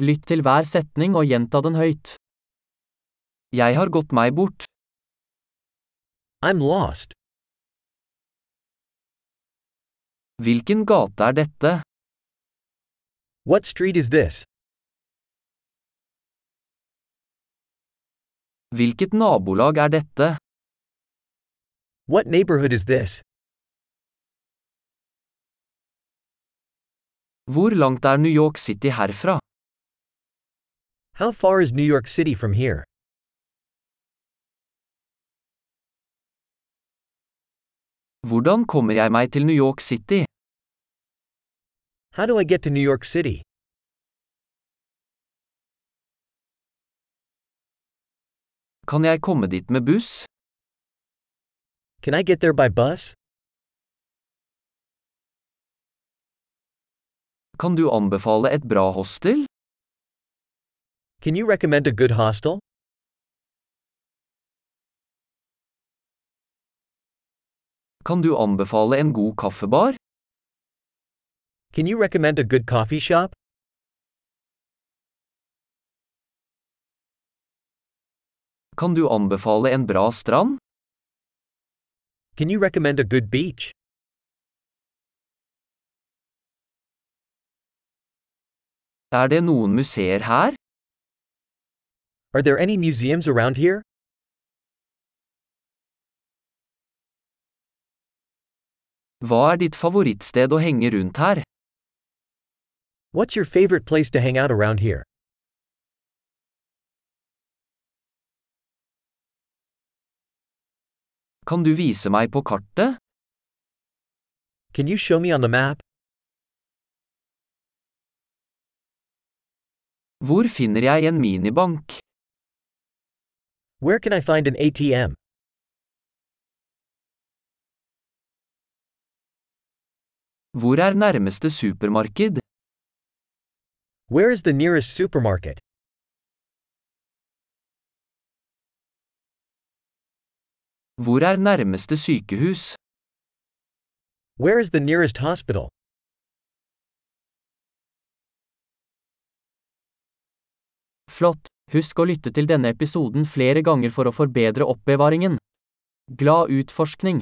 Lytt til hver setning og gjenta den høyt. Jeg har gått meg bort. I'm lost. Hvilken gate er dette? What street is this? Hvilket nabolag er dette? What neighborhood is this? Hvor langt er New York City herfra? How far is New York City from here? Hvordan kommer jeg meg til New York City? How do I get to New York City? Kan jeg komme dit med buss? Can I get there by bus? Kan du anbefale et bra hostel? Can you recommend a good hostel? Kan du anbefale en god kaffebar? Can you recommend a good coffee shop? Kan du anbefale en bra strand? Can you recommend a good beach? Er det noen museer her? Are there any museums around here? Hva er ditt favorittsted å henge rundt her? What's your favorite place to hang out around here? Kan du vise meg på kartet? Can you show me on the map? Hvor finner jeg en minibank? Where can I find an ATM? Hvor er nærmeste supermarked? Where is the nearest supermarket? Hvor er nærmeste sykehus? Where is the nearest hospital? Flott! Husk å lytte til denne episoden flere ganger for å forbedre oppbevaringen. Glad utforskning!